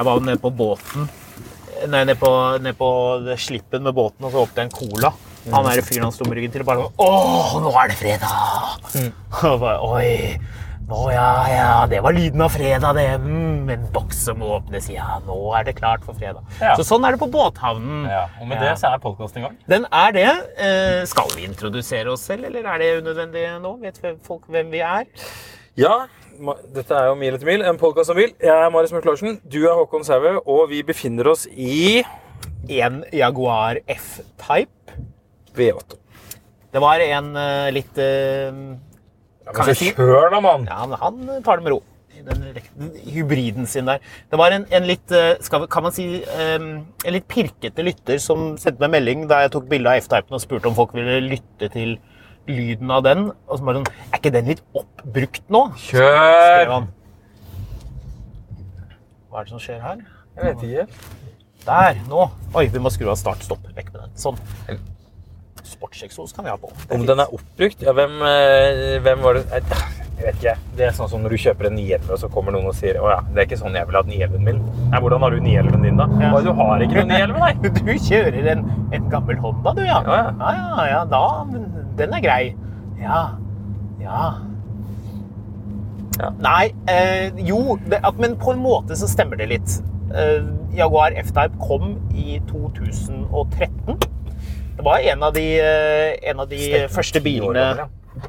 Jeg var nede på båten. Nei, nede på, ned på slippen med båten, og så åpnet jeg en cola. Han er fyren han sto med ryggen til og bare Åh, nå er det fredag! Og bare, Oi. Å ja, ja, det var lyden av fredag, det. Mm, en boks som åpnes. Ja, nå er det klart for fredag. Ja. Så sånn er det på båthavnen. Ja, og med det så er podkasten i gang. Den er det. Eh, skal vi introdusere oss selv, eller er det unødvendig nå? Vet folk hvem vi er? Ja, dette er jo Mil etter mil, en podkast om bil. Jeg er Marius Mørk Larsen, du er Håkon Saue, og vi befinner oss i En Jaguar F-Type. V8. Det var en uh, litt uh, Ja, men så si? kjør da, mann! Ja, men han tar det med ro. I Den den hybriden sin der. Det var en, en litt eh, skal, vi- kan man si, um, en litt pirkete lytter som sendte meg melding da jeg tok bilde av F-typen og spurte om folk ville lytte til lyden av den. Og så bare sånn Er ikke den litt oppbrukt nå? Kjør! Hva er det som skjer her? Jeg vet ikke. Der! Nå! Oi, vi må skru av start. Stopp. Vekk med den. Sånn. Sportseksos kan vi ha på. Om den er oppbrukt? Ja, hvem, eh, hvem var det Jeg vet ikke. Det er sånn som når du kjøper en 911, og så kommer noen og sier Å ja, det er ikke sånn jeg vil ha 911 min. Nei, hvordan har du 911 din, da? Ja. Du har ikke noen 911, nei? Du kjører en, en gammel Honda, du, ja? Ja, ja. ja, ja, ja da, den er grei. Ja, ja. Ja. Nei, eh, jo, det, at, men på en måte så stemmer det litt. Eh, Jaguar F-Type kom i 2013. Det var en av de, eh, en av de første bilene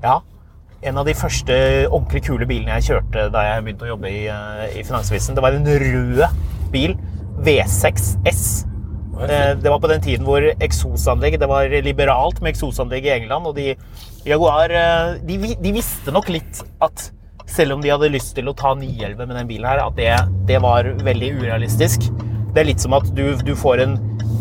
ja. En av de første ordentlig kule bilene jeg kjørte da jeg begynte å jobbe i, eh, i Finansavisen. Det var en rød bil. V6 S. Eh, Det var på den tiden hvor eksosanlegg Det var liberalt med eksosanlegg i England, og de Jaguar eh, de, de visste nok litt at selv om de hadde lyst til å ta 911 med den bilen her, at det, det var veldig urealistisk. Det er litt som at du, du får en,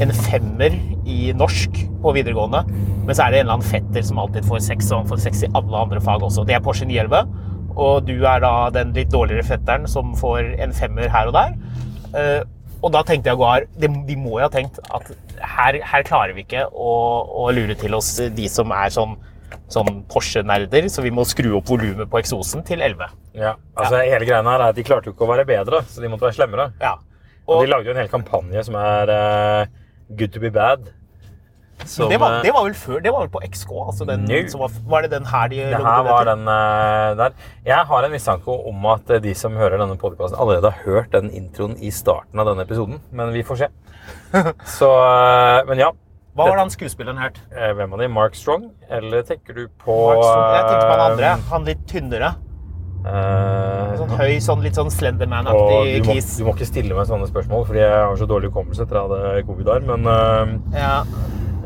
en femmer i norsk på videregående, men så er det en eller annen fetter som alltid får seks, og han får seks i alle andre fag også. Det er Porsche 911, og du er da den litt dårligere fetteren som får en femmer her og der. Eh, og da tenkte Jaguar de, de må jo ha tenkt at her, her klarer vi ikke å, å lure til oss de som er sånn, sånn Porsche-nerder, så vi må skru opp volumet på eksosen til 11. Ja, altså Hele greia her er at de klarte jo ikke å være bedre, så de måtte være slemmere. Ja. Og de lagde jo en hel kampanje som er uh, Good to be bad. Som, det, var, eh, det var vel før, det var vel på XK? Altså den, var, var det den her de Det her var den uh, der. Jeg har en mistanke om at de som hører denne podkasten, allerede har hørt den introen i starten av denne episoden, men vi får se. Så uh, Men ja. Hva var den skuespilleren het? Hvem av de? Mark Strong? Eller tenker du på Mark Strong. Jeg tenkte på han andre. Han litt tynnere. Eh, Sånn høy, sånn litt sånn Slenderman-aktig kis. du må ikke stille meg sånne spørsmål, fordi jeg har så dårlig hukommelse etter at jeg hadde covid der, men uh, Ja.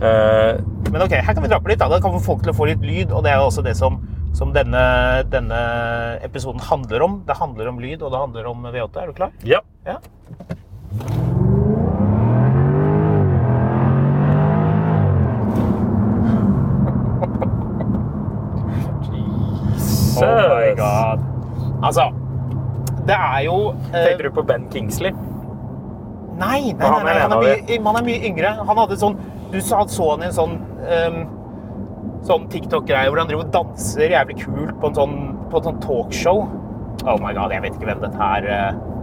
uh, Men ok, her kan vi dra på litt. Da Da kan få folk til å få litt lyd, og det er jo også det som, som denne, denne episoden handler om. Det handler om lyd, og det handler om V8. Er du klar? Ja. Ja. Oh my god. Altså, det er jo uh, Tenkte du på Ben Kingsley? Nei, nei, nei, er nei, han, er mye, han er mye yngre. Han hadde sånn Du så, så han i en sånn um, Sånn TikTok-greie hvor han driver og danser jævlig kult på en sånn, på sånn talkshow. Oh my god, jeg vet ikke hvem dette her eh, eh,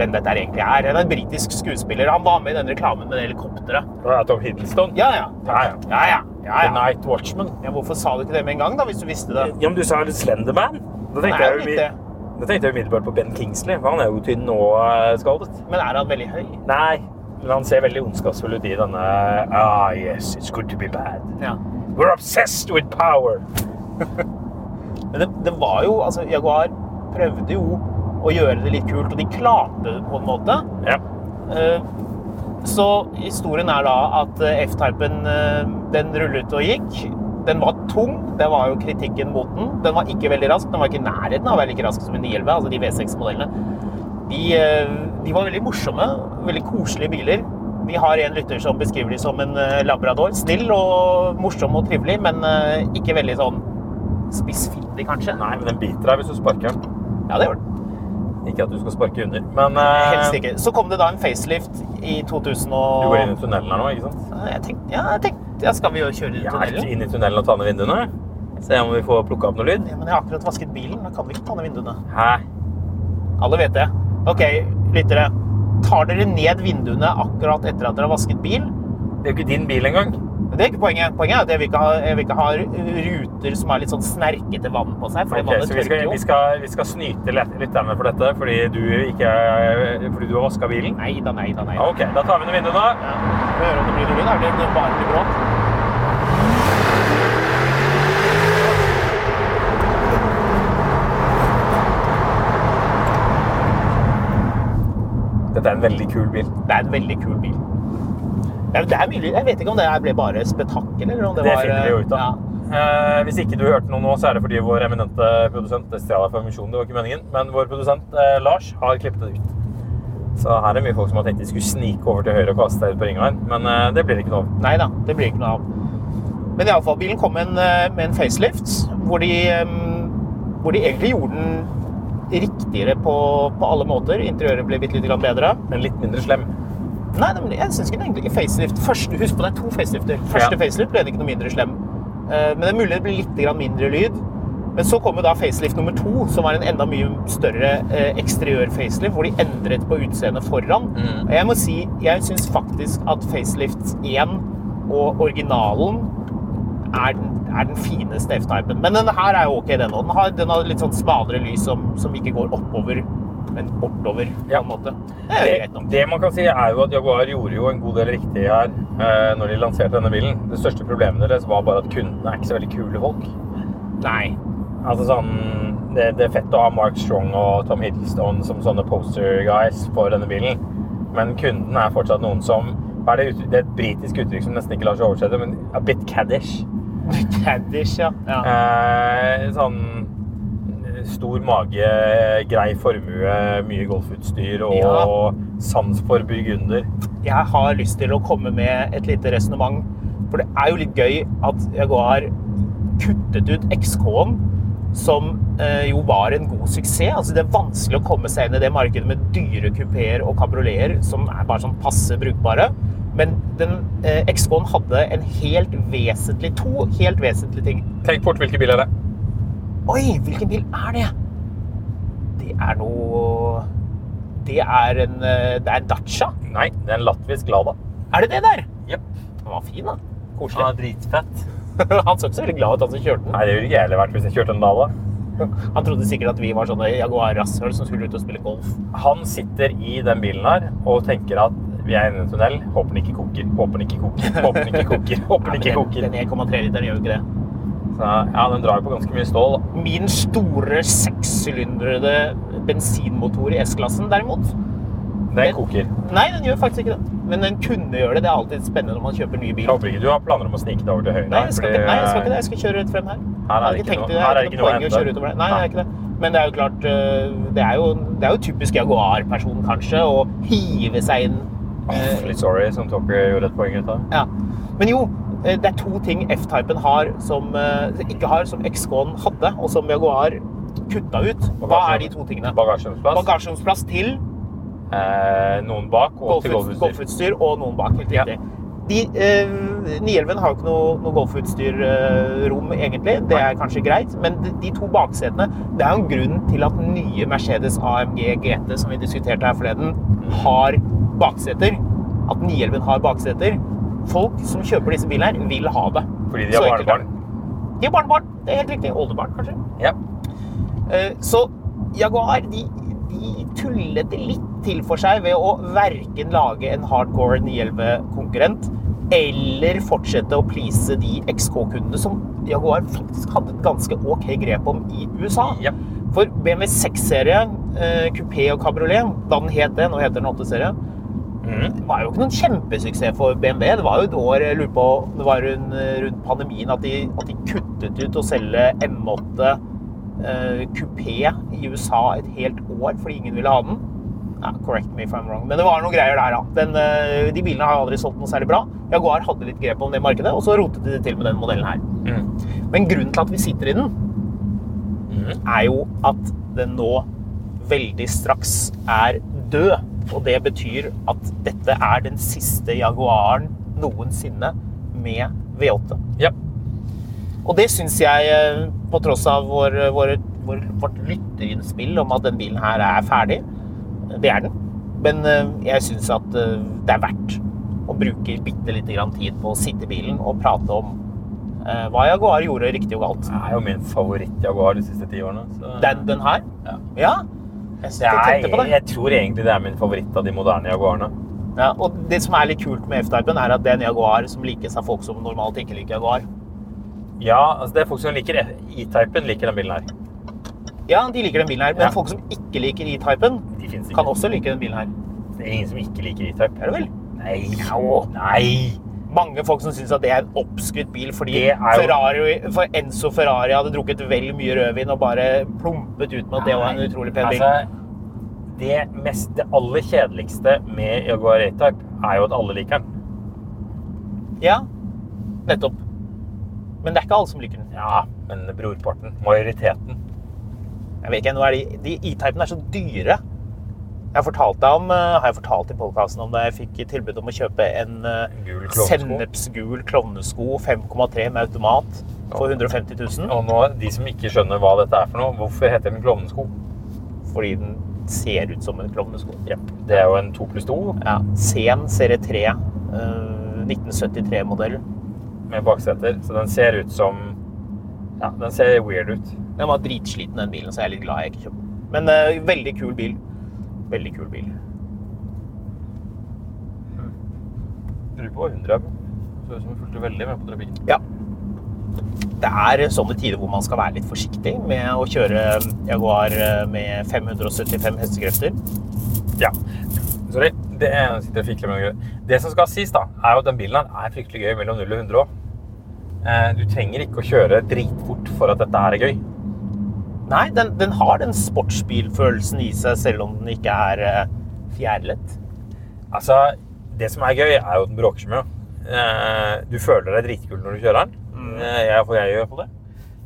Hvem dette egentlig er. Det er en britisk skuespiller. Han var med i den reklamen med helikopteret. Er Tom Hiddleston. Ja, ja. Ja, ja. Ja, ja. The. Night Watchman. ja hvorfor sa du ikke det med en gang, da, hvis du visste det? Ja, men du sa Slenderman. Da tenkte Nei, jeg det. da tenkte jeg umiddelbart på Ben Kingsley, for han er jo tynn og eh, skaldet. Men er han veldig høy? Nei, men han ser veldig ondskapsfull ut i denne Ah, yes, it's good to be bad. Ja. We're obsessed with power. Men det, det var jo Altså, Jaguar prøvde jo å gjøre det litt kult, og de klarte det på en måte. Ja. Eh, Så historien er da at eh, F-typen eh, den rullet og gikk. Den var tung, det var jo kritikken mot den. Den var ikke veldig rask, den var ikke i nærheten av å være like rask som en 911, altså de V6-modellene. De, de var veldig morsomme, veldig koselige biler. Vi har en lytter som beskriver dem som en labrador. Snill og morsom og trivelig, men ikke veldig sånn spissfindig, kanskje. Nei, men den biter deg hvis du sparker den. Ja, det gjør den. Ikke at du skal sparke under, men eh, Helst ikke. Så kom det da en facelift i 2000 og... du går inn i tunnelen her nå, ikke sant? Jeg tenkte, ja, jeg tenkte, ja, skal vi jo kjøre i tunnelen? Ja, ikke inn i tunnelen og ta ned vinduene. Se om vi får plukka opp noe lyd. Ja, men jeg har akkurat vasket bilen, da kan vi ikke ta ned vinduene. Hæ? Alle vet det. Ok, lyttere. Tar dere ned vinduene akkurat etter at dere har vasket bil? Det er jo ikke din bil engang. Det er ikke poenget. Poenget er at jeg vil ikke ha, vil ikke ha ruter som har litt sånn snerkete vann på seg, fordi okay, Ok, vannet så vi tørker skal, jo. vi, skal, vi skal snyte lytterne for dette fordi du, ikke, fordi du har vaska bilen? Nei da, nei da, nei da. Ok, da tar vi ned vinduene. Ja. vi hører om det blir lyd. Er det en bare blir? Dette er en veldig kul bil. Det er en veldig kul bil. Ja, det er mye, jeg vet ikke om det ble bare spetakkel, eller om det, Det var finner vi jo ut av. Ja. Eh, hvis ikke du hørte noe nå, så er det fordi vår eminente produsent det stjal for emisjonen, det var ikke meningen, men vår produsent eh, Lars har klippet det ut. Så her er det mye folk som har tenkt de skulle snike over til høyre og kaste deg ut på ringveien, men eh, det blir det ikke noe av. Nei da, det blir ikke noe av. Men iallfall, bilen kom med en, eh, med en facelift, hvor de, hvor de egentlig gjorde den riktigere på, på alle måter. Interiøret ble bitte lite grann bedre. Men litt mindre slem. Nei, men jeg syns ikke den egentlig facelift Første, Husk på det er to facelifter. Første Ja. facelift ble det ikke noe mindre slem. Eh, Men det er mulig det blir litt mindre lyd. Men så kom jo da facelift nummer to, som var en enda mye større eh, eksteriør-facelift, hvor de endret på utseendet foran. Mm. Og jeg må si, jeg syns faktisk at facelift 1 og originalen er den, er den fineste F-typen. Men denne her er jo ok, den òg. Den, har- den har litt sånn smalere lys som, som ikke går oppover, men bortover, på Ja. en måte. Det Det, det man kan si er jo at Jaguar gjorde jo en god del riktig her eh, når de lanserte denne bilen. Det største problemet deres var bare at kundene er ikke så veldig kule folk. Nei. Altså sånn, det, det er fett å ha Mark Strong og Tom Hiddleston som sånne poster guys for denne bilen. Men kunden er fortsatt noen som er det, uttrykk, det er et britisk uttrykk som nesten ikke lar seg oversette, men a bit caddish. Caddish, ja. ja. Eh, sånn stor mage, grei formue, mye golfutstyr og Ja. sans for burgunder. Jeg har lyst til å komme med et lite resonnement. For det er jo litt gøy at Jaguar kuttet ut XK-en, som eh, jo var en god suksess. Altså, det er vanskelig å komme seg inn i det markedet med dyre kupeer og kabrioleter som er bare sånn passe brukbare. Men den eh, XK-en hadde en helt vesentlig, to helt vesentlige ting. Tenk fort biler det er? Oi, hvilken bil er det? Det er noe Det er en, eh, det er Dacia. Nei, det er en latvisk Lada. Er det det der? Jepp. Den var fin, da. Koselig. Ja, dritfett. Han så ikke så veldig glad ut, han som kjørte den. Nei, det ville ikke jeg heller vært hvis jeg kjørte en Lada. Han trodde sikkert at vi var sånne Jaguar-rasshøl som skulle ut og spille golf. Han sitter i den bilen her og tenker at vi er inne i en tunnel. Håper den ikke koker. Håper den ikke koker. Håper den ikke koker. Håper den ikke koker. Håper den, den 1,3-literen gjør jo ikke det. Så, ja, den drar jo på ganske mye stål. Min store sekssylindrede bensinmotor i S-klassen, derimot Den koker. Nei, den gjør faktisk ikke det. Men den kunne gjøre det. Det er alltid spennende når man kjøper ny bil. Jeg håper ikke du har planer om å snike deg over til høyre. Nei, jeg skal fordi- ikke, nei, jeg skal ikke det. Jeg skal kjøre rett frem her. Her er det ikke noe- det. her er ikke noe noe å kjøre utover det. Nei, det er ikke det. Men det er jo klart øh, Det er jo, det er jo typisk Jaguar-person, kanskje, å hive seg inn øh, Awfully sorry, som Talker gjorde et poeng ut av. Ja. Men jo, eh, det er to ting F-typen har som eh, ikke har, som XK-en hadde, og som Jaguar kutta ut. Hva er de to tingene? Bagasjeromsplass. Bagasjeromsplass til Eh, noen bak og til golfutstyr. golfutstyr og noen bak. Helt Ja. de, eh, 911 har jo ikke noe, noe golfutstyrrom, egentlig. Det er kanskje greit. Men de, de to baksetene Det er jo en grunn til at nye Mercedes AMG GT, som vi diskuterte her forleden, har bakseter. At 911 har bakseter. Folk som kjøper disse bilene, her, vil ha det. Fordi de har barnebarn. De har barnebarn. Det er helt riktig. Oldebarn, kanskje. Ja. Eh, Så Jaguar de, de tullet det litt til for seg ved å verken lage en hardcore 911-konkurrent eller fortsette å please de XK-kundene som Jaguar faktisk hadde et ganske ok grep om i USA. Ja. For BMW 6-serie, eh, kupé og kabriolet, da den het det, nå heter den 8-serie, Mhm. det var jo ikke noen kjempesuksess for BMW. Det var jo et år jeg lurer på, det var rundt, rundt pandemien at de, at de kuttet ut å selge M8 eh, kupé i USA et helt år fordi ingen ville ha den. Ja, correct me if I'm wrong. Men det var noen greier der, da. Den, eh, de bilene har aldri solgt noe særlig bra. Jaguar hadde litt grep om det markedet, og så rotet de det til med den modellen her. Mm. Men grunnen til at vi sitter i den, mm. er jo at den nå veldig straks er død. Og det betyr at dette er den siste Jaguaren noensinne med V8. ja. Og det syns jeg, eh, på tross av vår, vår, vår, vårt lytterinnspill om at den bilen her er ferdig, det er den. Men eh, jeg syns at eh, det er verdt å bruke bitte lite grann tid på å sitte i bilen og prate om hva Jaguar gjorde riktig og galt. Det er jo min favoritt-Jaguar de siste ti årene. Så. Den, den her? Ja. Ja. Jeg, jeg tror egentlig det er min favoritt av de moderne Jaguarene. Ja, og det som er litt kult med F-typen, er at det er en Jaguar som likes av folk som normalt ikke liker Jaguar. Ja, altså det er folk som liker E-typen, liker den bilen her. Ja, de liker den bilen her, men Ja. folk som ikke liker E-typen, kan også like den bilen her. Det er ingen som ikke liker E-type. Er det vel? Nei. Nei. Mange folk som syns at det er en oppskrytt bil fordi er Ferrari, for Enzo Ferrari hadde drukket vel mye rødvin og bare plumpet ut med at det var en utrolig pen bil. Altså, det, mest, det aller kjedeligste med Jaguar A-Type er jo at alle liker den. Ja, nettopp. Men det er ikke alle som liker den. Ja, men brorparten, majoriteten. Jeg vet ikke, nå er de, de E-typene er så dyre. Jeg har fortalt om, eh, har jeg fortalt i podcasten om da jeg fikk tilbud om å kjøpe en eh, Gul klovnesko. sennepsgul klovnesko 5,3 med automat for 150 000. Og nå, de som ikke skjønner hva dette er for noe, hvorfor heter den klovnesko? Fordi den ser ut som en klovnesko. Ja, det er jo en 2 pluss 2 Ja, Sen serie 3, eh, 1973-modell. med bakseter, så den ser ut som Ja, den ser weird ut. Den var dritsliten, den bilen, så jeg er litt glad jeg ikke kjøpte den. Men uh, veldig kul bil. Veldig kul bil. Lurer på hva 100 er. Så ut som hun fulgte veldig med på trafikken. Ja. Det er sånne tider hvor man skal være litt forsiktig med å kjøre Jaguar eh, med 575 hestekrefter. Ja. Sorry. Det. Det som skal sies, da, er jo at den bilen er fryktelig gøy mellom 0 og 100 òg. Du trenger ikke å kjøre dritfort for at dette her er gøy. Nei, den, den har den sportsbilfølelsen i seg, selv om den ikke er uh, fjærlet. Altså, det som er gøy, er jo at den bråker så mye. Uh, Du føler deg dritkul når du kjører den. Eh, Jeg, jeg gjør på det.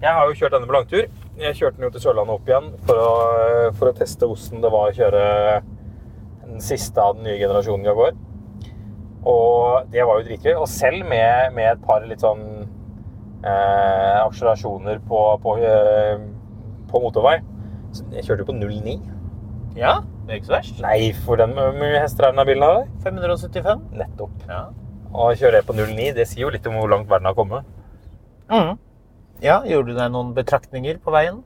Jeg har jo kjørt denne på langtur. Jeg kjørte den jo til Sørlandet opp igjen for å, for å teste hvordan det var å kjøre den siste av den nye generasjonen Jaguar. Og det var jo dritgøy. Og selv med, med et par litt sånn eh, akselerasjoner på, på, eh, på motorvei så Jeg kjørte jo på 0,9. Ja, det er ikke så verst. Nei, for den hvor mye hester er denne bilen her? 575. Nettopp. Ja. Og å kjøre på 09, det sier jo litt om hvor langt verden har kommet. Mm. ja, gjorde du deg noen betraktninger på veien?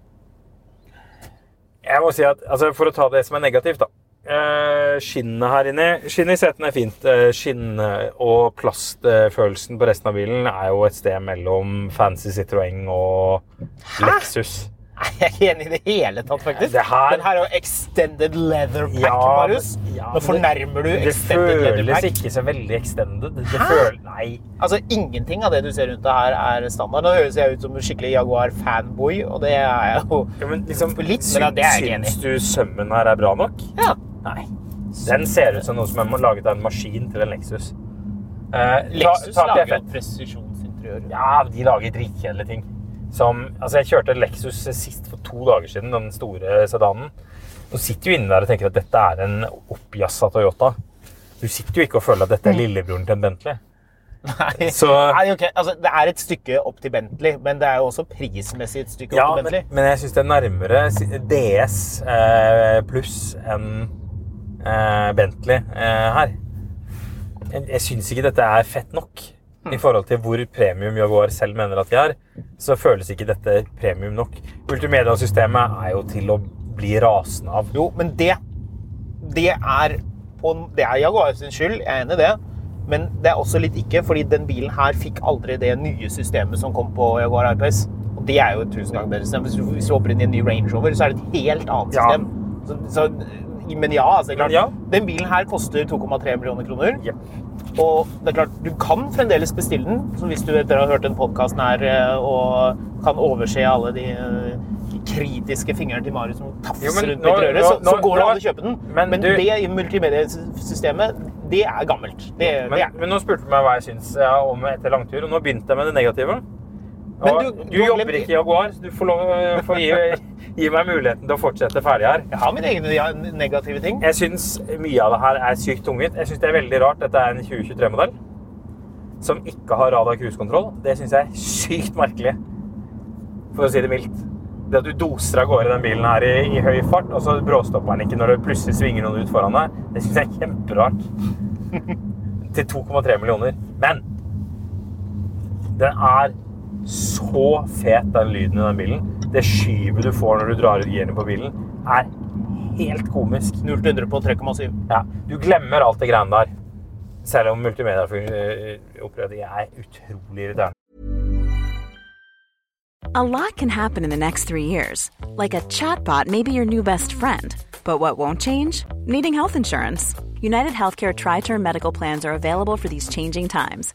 Jeg må si at, altså For å ta det som er negativt, da. Eh, Skinnet her inne Skinnet i setene er fint. Eh, Skinn- og plastfølelsen på resten av bilen er jo et sted mellom fancy Citroën og Lexus. Nei, jeg er ikke enig i det hele tatt, faktisk. Det her- Den her er jo extended leather pack, Ja, Marius. ja, Nå fornærmer du Det extended leather pack. Det føles ikke så veldig extended. Det Hæ? føl Nei. Altså, ingenting av det du ser rundt deg her, er standard. Nå høres jeg ut som en skikkelig Jaguar-fanboy, og det er jeg jo Ja, men liksom, litt, men det er jeg ikke enig Syns i. du sømmen her er bra nok? Ja. Nei. Den ser ut som noe som er laget av en maskin til en Lexus. Eh, Lexus ta- er lager jo presisjonsinteriør. Ja, de lager dritkjedelige ting. Som, altså jeg kjørte Lexus sist for to dager siden, den store sedanen. Du sitter jo inne der og tenker at dette er en oppjassa Toyota. Du sitter jo ikke og føler at dette er lillebroren til en Bentley. Nei, Så- Nei, okay. altså, det er et stykke opp til Bentley, men det er jo også prismessig et stykke Ja, opp til men, Bentley. men jeg syns det er nærmere DS eh, pluss enn eh, Bentley eh, her. Jeg, jeg syns ikke dette er fett nok. I forhold til hvor premium Jaguar selv mener at de er, så føles ikke dette premium nok. Multimedia-systemet er jo til å bli rasende av. Jo, men det Det er det er Jaguar sin skyld, jeg er enig i det. Men det er også litt ikke, fordi den bilen her fikk aldri det nye systemet som kom på Jaguar RPS. Og det er jo et tusen ganger bedre system. Hvis du, hvis du hopper inn i en ny Range Rover, så er det et helt annet Ja. system. Så, så, men ja, altså, det er klart, ja. den bilen her koster 2,3 millioner kroner. Jep. Og det er klart, du kan fremdeles bestille den. Så hvis du etter å ha hørt den podkasten her eh, og kan overse alle de eh, kritiske fingrene til Marius som tafser rundt røret, nå- så, så går det an å kjøpe den. men Men, du- det i multimediesystemet, det er gammelt. Det, Men, det er. men nå spurte du meg hva jeg syns ja, om etter langtur, og nå begynte jeg med det negative. Men du- du, du jobber ikke i Jaguar, så du får, lov, får gi, gi meg muligheten til å fortsette ferdig her. Jeg har mine egne negative ting. Jeg syns mye av det her er sykt tungvint. Jeg syns det er veldig rart. Dette er en 2023-modell som ikke har radar cruisekontroll. Det syns jeg er sykt merkelig, for å si det mildt. Det at du doser av gårde den bilen her i, i høy fart, og så bråstopper den ikke når det plutselig svinger noen ut foran deg, det syns jeg er kjemperart. Til 2,3 millioner. Men den er så fet, den lyden i den bilen. Det skyvet du får når du drar ut girene på bilen, er helt komisk. 0 til 100 på 3,7. Ja, du glemmer alt det greiene der. Selv om multimedia-opplevelser er utrolig irriterende. A lot can happen in the next three years. Like a chatbot may be your new best friend. But what won't change? Needing health insurance. United Healthcare Tri Term Medical Plans are available for these changing times.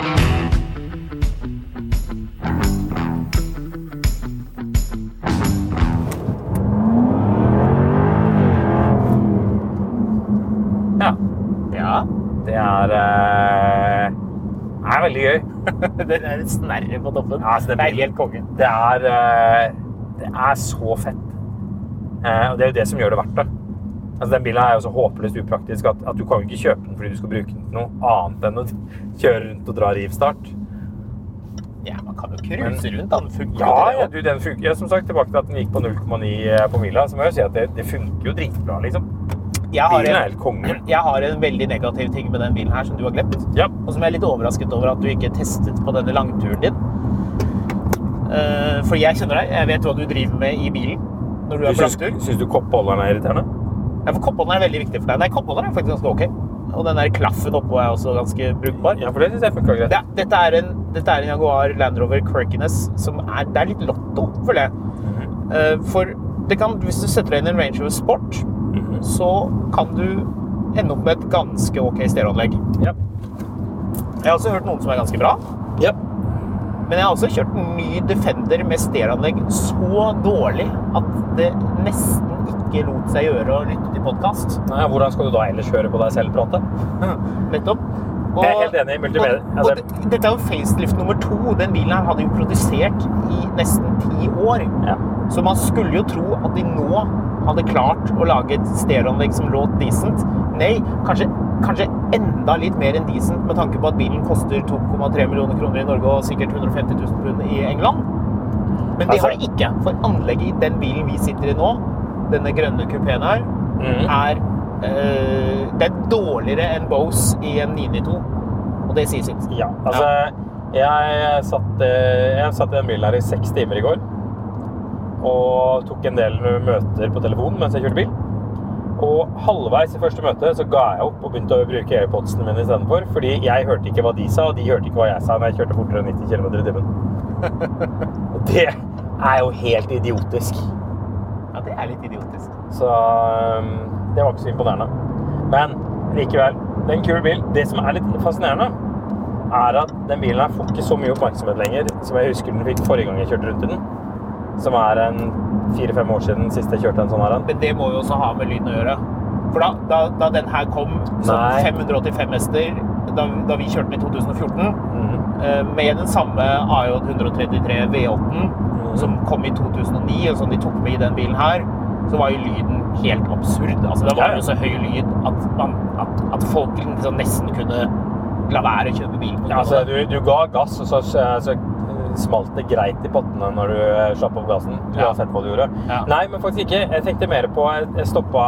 det er et snerre på toppen. Ja, så det det er helt konge. Det er, eh, det er så fett. Eh, Og det er jo det som gjør det verdt det. Altså, den bilen er jo så håpløst upraktisk at, at du kan jo ikke kjøpe den fordi du skal bruke den til noe annet enn å kjøre rundt og dra rivstart. Ja, man kan jo cruise rundt. Den funker Ja, jo ja, du, den funker. Ja, som sagt, tilbake til at den gikk på 0,9 på mila, så må jeg jo si at det, det funker jo dritbra, liksom. Jeg har, Bilen er en, helt konge. jeg har en veldig negativ ting med den bilen her som du har glemt. Ja. Og som jeg er litt overrasket over at du ikke testet på denne langturen din. Uh, fordi jeg kjenner deg. Jeg vet hva du driver med i bilen når du Du er på syns, langtur. syns du koppholderen er irriterende? Ja, for koppholderen er veldig viktig for deg. Nei, koppholderen er faktisk ganske ok. Og den der klaffen oppå er også ganske brukbar. Ja, for det synes jeg funker greit. Det, dette, er en, dette er en Jaguar Land Rover Quirkiness som er Det er litt lotto, føler jeg. Eh, For det kan, hvis du setter deg inn i en Range Rover Sport, så kan du ende opp med et ganske ok stereoanlegg. Ja. Jeg har også hørt noen som er ganske bra. Ja. Men jeg har også kjørt en ny Defender med stereoanlegg så dårlig at det nesten ikke lot seg gjøre å lytte til podkast. Hvordan skal du da ellers høre på deg selv prate? Nettopp. Jeg er helt enig i multimedia. Og, og, det- dette er jo facelift nummer to. Den bilen her hadde jo produsert i nesten ti år. Ja. Så man skulle jo tro at de nå hadde klart å lage et stereoanlegg som låt decent. Nei, kanskje, kanskje enda litt mer enn decent med tanke på at bilen koster 2,3 millioner kroner i Norge og sikkert 150 000 pund i England. Men det har de ikke. For anlegget i den bilen vi sitter i nå, denne grønne kupeen her, mm. er øh, Det er dårligere enn Bose i en 992. Og det sier sitt. Ja, altså Jeg satt, eh, jeg satt i den bilen her i seks timer i går. Og tok en del møter på telefonen mens jeg kjørte bil. Og halvveis i første møte så ga jeg opp og begynte å bruke airpodsene mine istedenfor. Fordi jeg hørte ikke hva de sa, og de hørte ikke hva jeg sa når jeg kjørte fortere enn 90 km i timen. Og det er jo helt idiotisk. Ja, det er litt idiotisk. Så um, det var ikke så imponerende. Men likevel, det er en kul bil. Det som er litt fascinerende, er at den bilen her får ikke så mye oppmerksomhet lenger som jeg husker den fikk forrige gang jeg kjørte rundt i den. Som er en fire-fem år siden sist jeg kjørte en sånn her. Men det må jo også ha med lyden å gjøre. For da, da, da den her kom, sånn 585 hester, da, da vi kjørte den i 2014, Mhm. eh, med den samme AJ 133 V8 som kom i 2009, og som de tok med i den bilen her, så var jo lyden helt absurd. Altså, det var jo så høy lyd at, man, at, at folk liksom nesten kunne la være å kjøpe bil. Ja, altså, du, du ga gass, og så, så smalt det greit i pottene når du eh, slapp opp gassen. Uansett hva du gjorde. Ja. Nei, men faktisk ikke. Jeg tenkte mer på Jeg, stoppa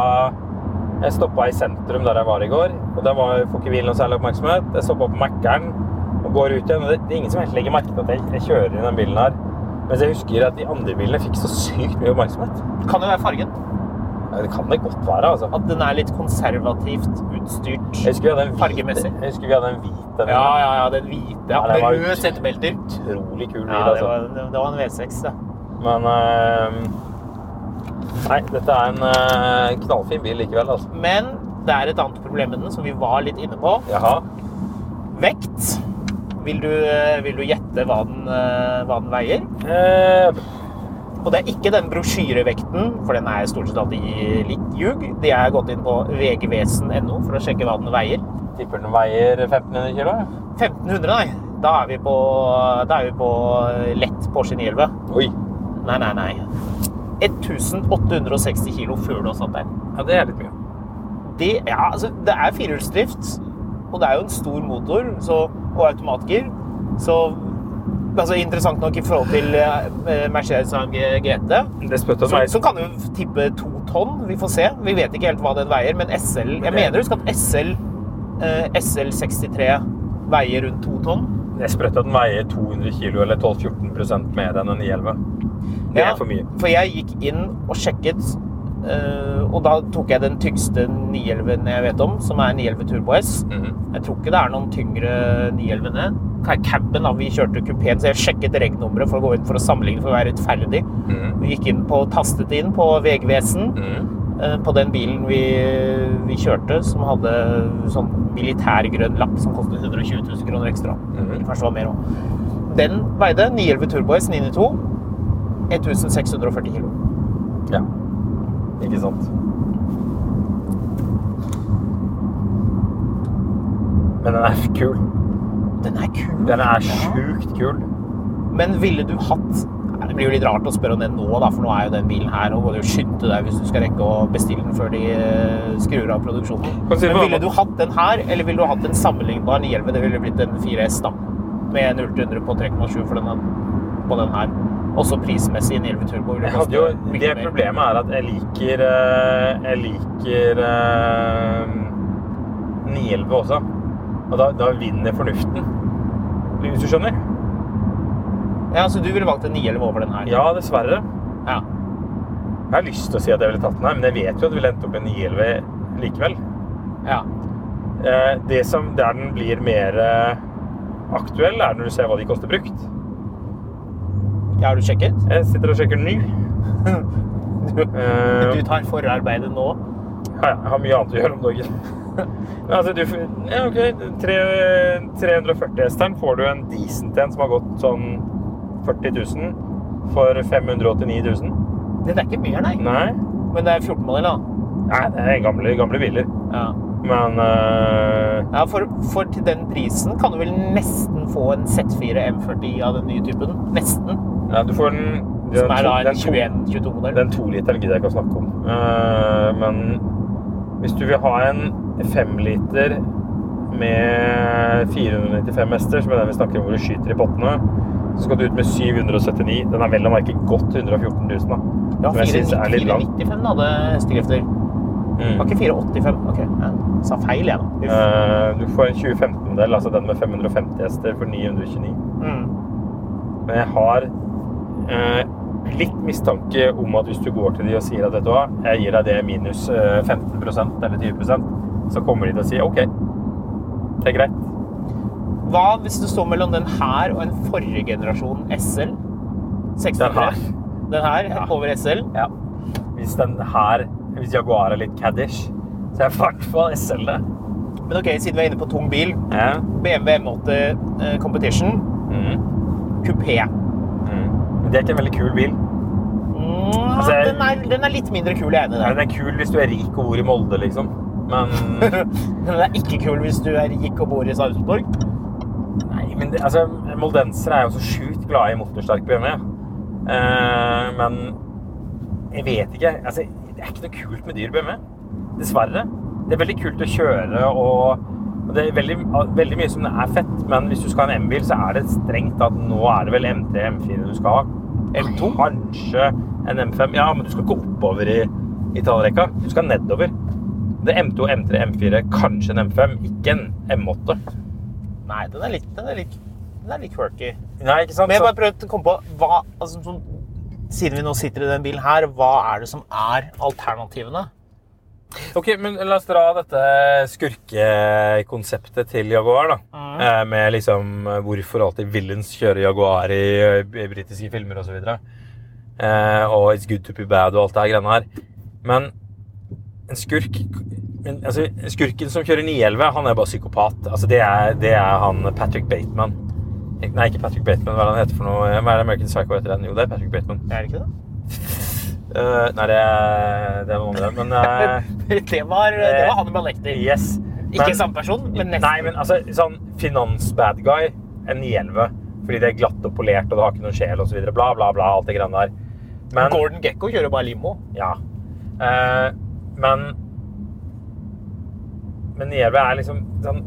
jeg stoppa i sentrum der jeg var i går. og Der var, får ikke bilen noe særlig oppmerksomhet. Jeg stoppa på Mækkern og går ut igjen. og det, det er ingen som helt legger merke til at jeg, jeg kjører i den bilen her. Mens jeg husker at de andre bilene fikk så sykt mye oppmerksomhet. Kan det være fargen. Det kan det godt være, altså. At den er litt konservativt utstyrt. Jeg husker vi hadde en hvit, Fargemessig. jeg husker vi hadde en hvit en. Ja, ja, ja, den hvite. Ja, med røde setebelter. Utrolig kul bil, Ja, det altså. var, det var en V6, det. Men eh, Nei, dette er en eh, knallfin bil likevel, altså. Men det er et annet problem med den, som vi var litt inne på. Jaha. Vekt. Vil du, eh, vil du gjette hva den, hva den veier? Eh, Og det er ikke den brosjyrevekten, for den er stort sett alltid litt ljug. De har gått inn på vgvesen.no for å sjekke hva den veier. tipper den veier 1500 kilo? 1500, nei. Da er vi på, da er vi på lett Porsche 911. Oi. Nei, nei, nei. 1860 kilo før du har satt deg. Ja, det er litt mye. Det, ja, altså, det er firehjulsdrift, og det er jo en stor motor så, og automatgir. Så altså, interessant nok i forhold til eh, Mercedes AMG GT, Det så, så kan du tippe to tonn. Vi får se. Vi vet ikke helt hva den veier, men SL Jeg mener husk at SL eh, SL63 veier rundt to tonn. Det er sprøtt at den veier 200 kilo, eller 12-14 mer enn en 911. Det Ja, er for mye. For jeg gikk inn og sjekket, eh, og da tok jeg den tyngste 911 jeg vet om, som er 911 Turbo S. Mhm. Jeg tror ikke det er noen tyngre 911-ene. Caben, da, vi kjørte kupeen, så jeg sjekket regnummeret for å gå inn for å sammenligne for å være rettferdig. Mhm. Vi gikk inn på, tastet inn på Vegvesen Mhm. eh, på den bilen vi, vi kjørte, som hadde sånn militærgrønn lapp som kostet 120 000 kroner ekstra. Mhm. Kanskje det var mer òg. Den veide 911 Turbo S 992 1640 kilo. Ja. Ikke sant. Men den er kul. Den er kul. Den er sjukt kul. Men ville du hatt Det blir jo litt rart å spørre om den nå, da, for nå er jo den bilen her. Og må du jo skynde deg hvis du skal rekke å bestille den før de eh, skrur av produksjonen. Men ville du hatt den her, eller ville du hatt en sammenlignbar 911? Det ville blitt en 4S, da. Med 0 til 100 på 3,7 på den her. Også prismessig 911 Turbo. Jeg hadde jo, det problemet er at jeg liker eh, Jeg liker eh, 911 også. Og da, da vinner fornuften. Hvis du skjønner? Ja, Så du ville valgt en 911 over den her? Ja, dessverre. Ja. Jeg har lyst til å si at jeg ville tatt den her, men jeg vet jo at det ville endt opp i en 911 likevel. ja. Eh, Det som, der den blir mer eh, aktuell, er når du ser hva de koster brukt. Ja, Har du sjekket? Jeg sitter og sjekker ny. Du, Eh, du tar forarbeidet nå? Ja, jeg har mye annet å gjøre om dagen. Men altså, du, ja, ok, tre- 340-hesteren får du en decent en som har gått sånn 40 000 for 589 000. Det er ikke mye, nei. Nei, Men det er 14-modell, da. Nei det er gamle, gamle biler. Ja. Men uh... Ja, for, for til den prisen kan du vel nesten få en Z4 M40 av den nye typen. Nesten. Ja, du får den den Som er da en den to- 21-22-modell. Den toliteren gidder jeg ikke å snakke om. Uh, men hvis du vil ha en 5-liter med 495 hester, som er den vi snakker om hvor du skyter i pottene, så skal du ut med 779. Den er vel å merke godt 114 000, da. Ja, Som jeg synes er litt lang. 495 hadde hestekrefter. Mm. Var ikke 485? Ok, jeg sa feil, jeg, da. Eh, du får en 2015-del, altså den med 550 hester, for 929. Mm. Men jeg har litt mistanke om at hvis du går til de og sier at vet du hva, jeg gir deg det minus eh, 15% eller 20% så kommer de til å si OK, det er greit. Hva hvis det står mellom den her og en forrige generasjon SL? 63. Den her. Den her Ja. over SL? Ja. Hvis den her, hvis Jaguar er litt caddish, så er i hvert fall SL det. Men ok, siden vi er inne på tung bil. Ja. BMW M8 eh, Competition. Mm. Kupé. Det er ikke en veldig kul bil. Mm, Altså, jeg- den, er, den er litt mindre kul, jeg er enig i Den er kul hvis du er rik og bor i Molde, liksom. Men Den er ikke kul hvis du er rik og bor i Sarpsborg. Nei, men det, altså, moldensere er jo så sjukt glade i motorsterk BMW. Uh, men jeg vet ikke. Altså, det er ikke noe kult med dyr BMW. Dessverre. Det er veldig kult å kjøre og det er veldig, veldig mye som er fett, men hvis du skal ha en M-bil, så er det strengt at nå er det vel M3 M4 du skal ha. M2? Kanskje en M5. Ja, men du skal ikke oppover i, i tallrekka. Du skal nedover. Det er M2, M3, M4, kanskje en M5, ikke en M8. Nei, den er litt, den er litt, den er litt quirky. Nei, ikke sant? Men jeg bare prøvde å komme på hva, altså, Siden vi nå sitter i den bilen her, hva er det som er alternativene? Ok, men la oss dra dette skurkekonseptet til Jaguar, da. Eh, Med liksom eh, hvorfor alltid villains kjører Jaguar i, eh, i britiske filmer osv. Eh, og It's good to be bad og alt det her greiene her. Men en skurk men, altså, Skurken som kjører 911, han er bare psykopat. Altså, det, er, det er han Patrick Bateman. Nei, ikke Patrick Bateman. Hva er det han heter for noe? Hva er det American Psycho heter den? Jo, det er Patrick Bateman. Er det ikke det? Eh, nei, det det var noe med det, Men uh, det, var, det var Hannibal Lecter. yes. Ikke Men- samme person, men nesten. Nei, men altså, sånn finans-bad guy, en 911. Fordi det er glatt og polert, og det har ikke noen sjel osv. Bla, bla, bla. Alt det greiene der. Men, Gordon Gekko kjører bare limo. ja. Uh, men Men 911 er liksom sånn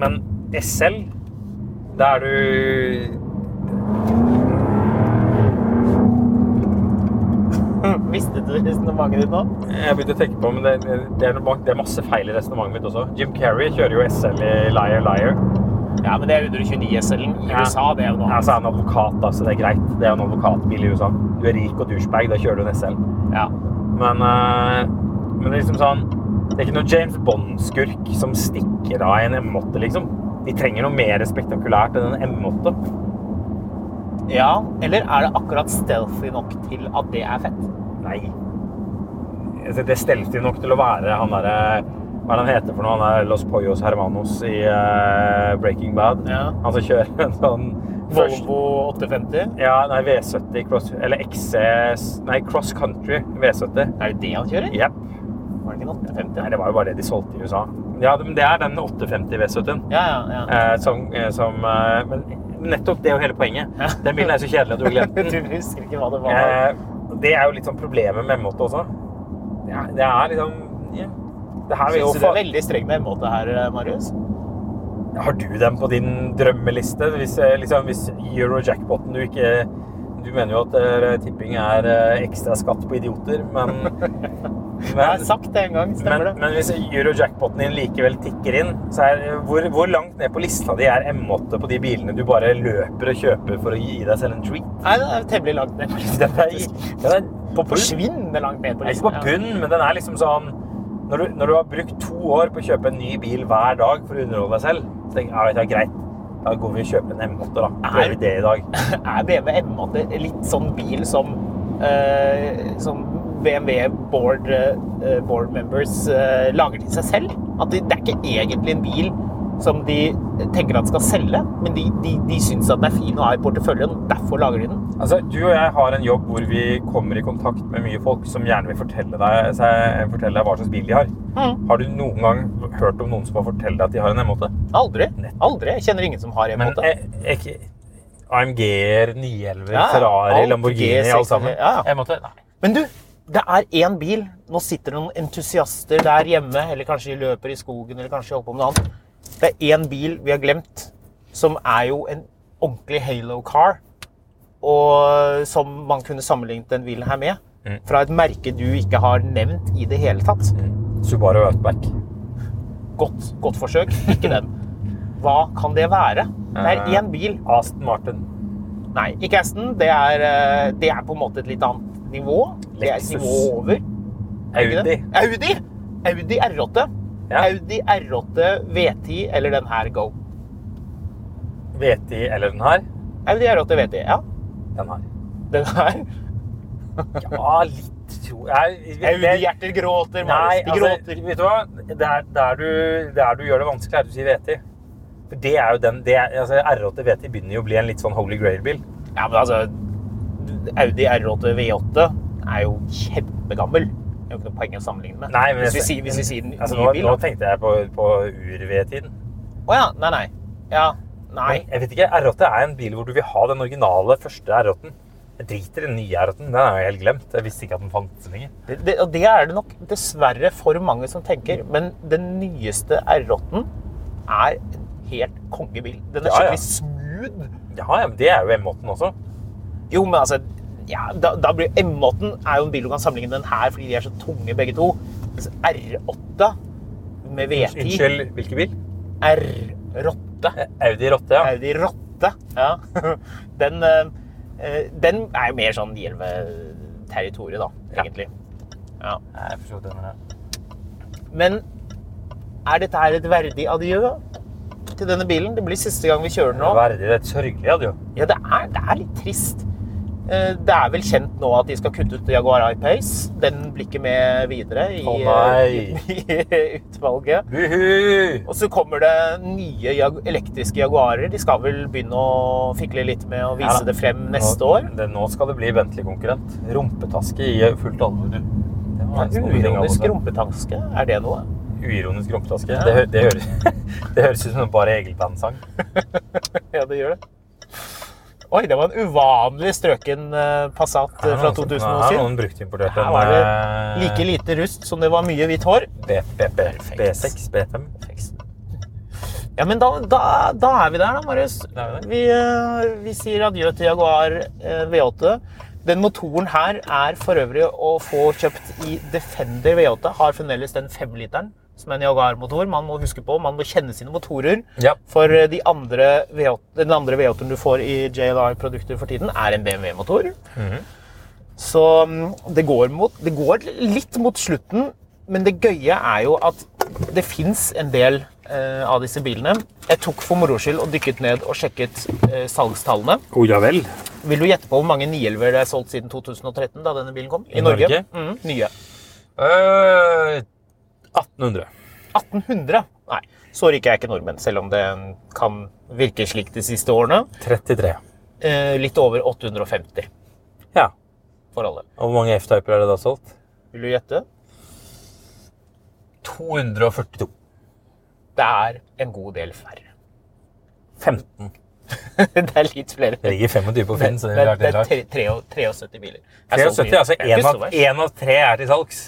Men SL, da er du Visste du resonnementet ditt nå? Jeg begynte å tenke på, men det, det, er, masse feil i resonnementet mitt også. Jim Carrey kjører jo SL i Liar Liar. Ja, men det er 129 SL-en i Ja. USA. Det er jo noe Ja, så er han advokat, da, så det er greit. Det er en advokatbil i USA. Du er rik og douchebag, da kjører du en SL. Ja. Men, eh, men det er liksom sånn Det er ikke noen James Bond-skurk som stikker av i en M8, liksom. De trenger noe mer spektakulært enn en M8. ja. Eller er det akkurat stealthy nok til at det er fett? Nei. Altså, Det stelte nok til å være han derre Hva er det han heter for noe? Han er Los Poyos Hermanos i uh, Breaking Bad. Ja. Han som kjører en sånn Volvo 850? Ja, nei, V70 Cross... Eller XC Nei, Cross Country V70. Er det det han kjører? Yep. Var det ikke en 850? Nei, det var jo bare det de solgte i USA. Ja, men det er den 850 V70-en. Ja, ja, ja. Eh, som, eh, som eh, Men nettopp det er jo hele poenget. Den bilen er så kjedelig at du har glemt Du husker ikke hva det var? Eh, det er jo litt sånn problemet med M8 også. Det er, det er liksom ja. Det her Syns du det er veldig streng med M8 her, Marius? Har du den på din drømmeliste? Hvis, eh, liksom, hvis Euro-jackpoten du ikke Du mener jo at eh, tipping er eh, ekstra skatt på idioter, men Jeg har sagt det en gang, stemmer men, det? men hvis Euro-jackpoten din likevel tikker inn, så er hvor, hvor langt ned på lista di er M8 på de bilene du bare løper og kjøper for å gi deg selv en treat? Nei, den er temmelig langt ned. Den er, den er på forsvinnende langt ned på lista. Ikke på bunnen, men den er liksom sånn når du, når du har brukt to år på å kjøpe en ny bil hver dag for å underholde deg selv, så tenker jeg ja, det er greit. Da går vi og kjøper en M8, da. Er- Gjør det i dag? Er BMW M8 litt sånn bil som, eh, som BMW board, eh, board members eh, lager til seg selv? At det, det er ikke egentlig en bil som de tenker at skal selge, men de, de, de syns at den er fin å ha i porteføljen, derfor lager de den. Altså, Du og jeg har en jobb hvor vi kommer i kontakt med mye folk som gjerne vil fortelle deg, seg, fortelle deg hva slags bil de har. Mm. Har du noen gang hørt om noen som har fortalt deg at de har en M8? Aldri. Aldri. Jeg kjenner ingen som har Men M8. eh, ikke AMG-er, 911, Ja, Ferrari, alt Lamborghini, G6, alt sammen. ja, ja. M8? Nei. Men du, det er én bil. Nå sitter det noen entusiaster der hjemme, eller kanskje de løper i skogen, eller kanskje de holder på med noe annet. Det er én bil vi har glemt, som er jo en ordentlig Halo-car. Og som man kunne sammenlignet den bilen her med. Mm. Fra et merke du ikke har nevnt i det hele tatt. Subaru Outback. Godt, godt forsøk. Ikke den. Hva kan det være? Det er én bil. Aston Martin. Nei, ikke Aston. Det er, eh, det er på en måte et litt annet nivå. Det er et nivå over. Er Audi. Audi! Audi R8. Ja. Audi R8 V10 eller den her Go. V10 eller den her? Audi R8 V10, ja. Den her. Den her. Ja, litt jeg. Audi-hjerter gråter, Marius. De altså, gråter. vet du hva? Der, der, du, der du gjør det vanskelig, er at du sier V10. For det er jo den, det er, altså R8 V10 begynner jo å bli en litt sånn Holy Grail-bil. Ja, men altså Audi R8 V8 er jo kjempegammel. Det er jo ikke noe poeng å sammenligne med. Nei, men hvis, vi sier, hvis vi sier den Altså, nå, bil, nå tenkte jeg på, på ur-V-tiden. Å ja. Nei, nei. Ja. Nei. Men Jeg vet ikke, R8 er en bil hvor du vil ha den originale første R8-en. Jeg driter i den nye R8-en. Den er jo helt glemt. Jeg visste ikke at den fantes lenger. Det, det, og det er det nok dessverre for mange som tenker. Men den nyeste R8-en er en helt kongebil. Den er Ja, ja. smooth. Ja, ja, men det er jo M8-en også. Jo, men altså ja, da, da blir M8-en er jo en bil du kan sammenligne den her fordi de er så tunge begge to. Mens R8 med V10 Unnskyld, hvilken bil? R8. Audi Rotte, ja. Audi Rotte. Ja. Den, eh, den er jo mer sånn Jelve-territoriet, da, egentlig. Ja. Jeg forstår det, men ja. Men er dette her et verdig adjø til denne bilen? Det blir siste gang vi kjører den nå. Verdig, det er et sørgelig, adjø. Ja, det er, det er litt trist. Eh, Det er vel kjent nå at de skal kutte ut Jaguar I-Pace. Den blir ikke med videre i, oh i, i utvalget. Buhu! Og så kommer det nye jag elektriske Jaguarer. De skal vel begynne å fikle litt med å vise Ja det frem neste Nå- år. Det, nå skal det bli Bentley-konkurrent. Rumpetaske i fullt alvor. Uironisk rumpetaske, er det noe? Uironisk rumpetaske. Ja. Det, hø- det, høres, det høres ut som en Bare Egil-bandsang. Ja, det gjør det. Oi, det var en uvanlig strøken eh, Passat eh, fra Her er 2007. noen bruktimportert Her var det eh, like lite rust som det var mye hvitt hår. B, B, B, B6, B5. Ja, men da, da, da er vi der, da, Marius. Vi. Vi, sier adjø til Jaguar eh, V8. Den motoren her er for øvrig å få kjøpt i Defender V8. Har fremdeles den femliteren som en Jaguar-motor. Man må huske på, man må kjenne sine motorer. Ja. For eh, de andre V8, den andre V8-en du får i JLR-produkter for tiden, er en BMW-motor. Mhm. Så mm, det går, mot, det går litt mot slutten, men det gøye er jo at det fins en del eh, av disse bilene. Jeg tok for moro skyld og dykket ned og sjekket eh, salgstallene. Oh, ja vel. Vil du gjette på hvor mange 911 det er solgt siden 2013, da denne bilen kom? I, I Norge? Norge? Mm, nye. Øh, 1800. 1800? Nei, så rik er ikke nordmenn, selv om det kan virke slik de siste årene. 33. Eh, litt over 850 Ja. for alle. Og hvor mange F-typer er det da solgt? Vil du gjette? 242. Det er en god del færre. 15. det er litt flere. Det ligger 25 på Finn, så det Det det er rart. tre- tre- 73 biler. Det er solgt 73, altså én av, en av tre er til salgs.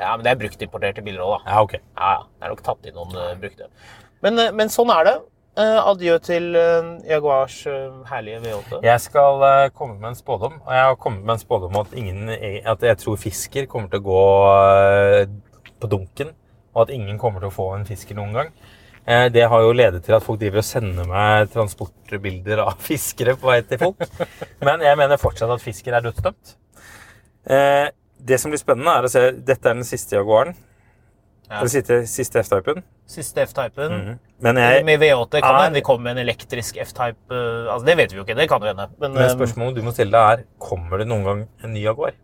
Ja, men det er bruktimporterte biler òg, da. Ja, ok. Ja, ja. Det er nok tatt inn noen uh, brukte. Men, uh, men sånn er det. Uh, adjø til Jaguars herlige V8. Jeg skal komme med en spådom, og jeg har kommet med en spådom at, ingen, at jeg tror fisker kommer til å gå på dunken, og at ingen kommer til å få en fisker noen gang. Det har jo ledet til at folk driver og sender meg transportbilder av fiskere på vei til folk. Men jeg mener fortsatt at fisker er dødsdømt. Det som blir spennende, er å se Dette er den siste Jaguaren. Ja. Den siste, siste F-typen. Siste F-typen. Men jeg, Med V8 kan hende de kommer med en elektrisk F-type. eh, Altså, det vet vi jo ikke. Det kan jo hende. Men, men eh, spørsmålet du må stille deg, er kommer det noen gang en ny Jaguar.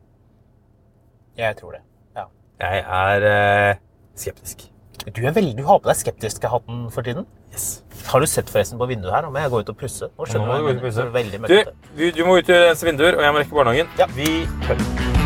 jeg tror det. Ja. Jeg er eh, skeptisk. Du, er veldig, du har på deg skeptisk-hatten for tiden. Yes. Har du sett forresten på vinduet her? Nå må jeg gå ut og pusse. Nå Nå skjønner gå jeg og mener. Er Veldig Du, du, du må ut og rense vinduer, og jeg må rekke barnehagen. Ja. Vi hører.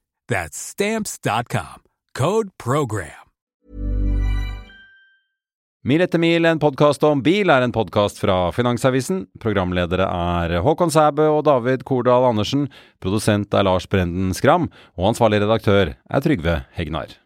That's Stamps.com. Code PROGRAM. Mil etter mil, en podkast om bil, er en podkast fra Finansavisen. Programledere er Håkon Sæbø og David Kordal Andersen. Produsent er Lars Brenden Skram. Og ansvarlig redaktør er Trygve Hegnar.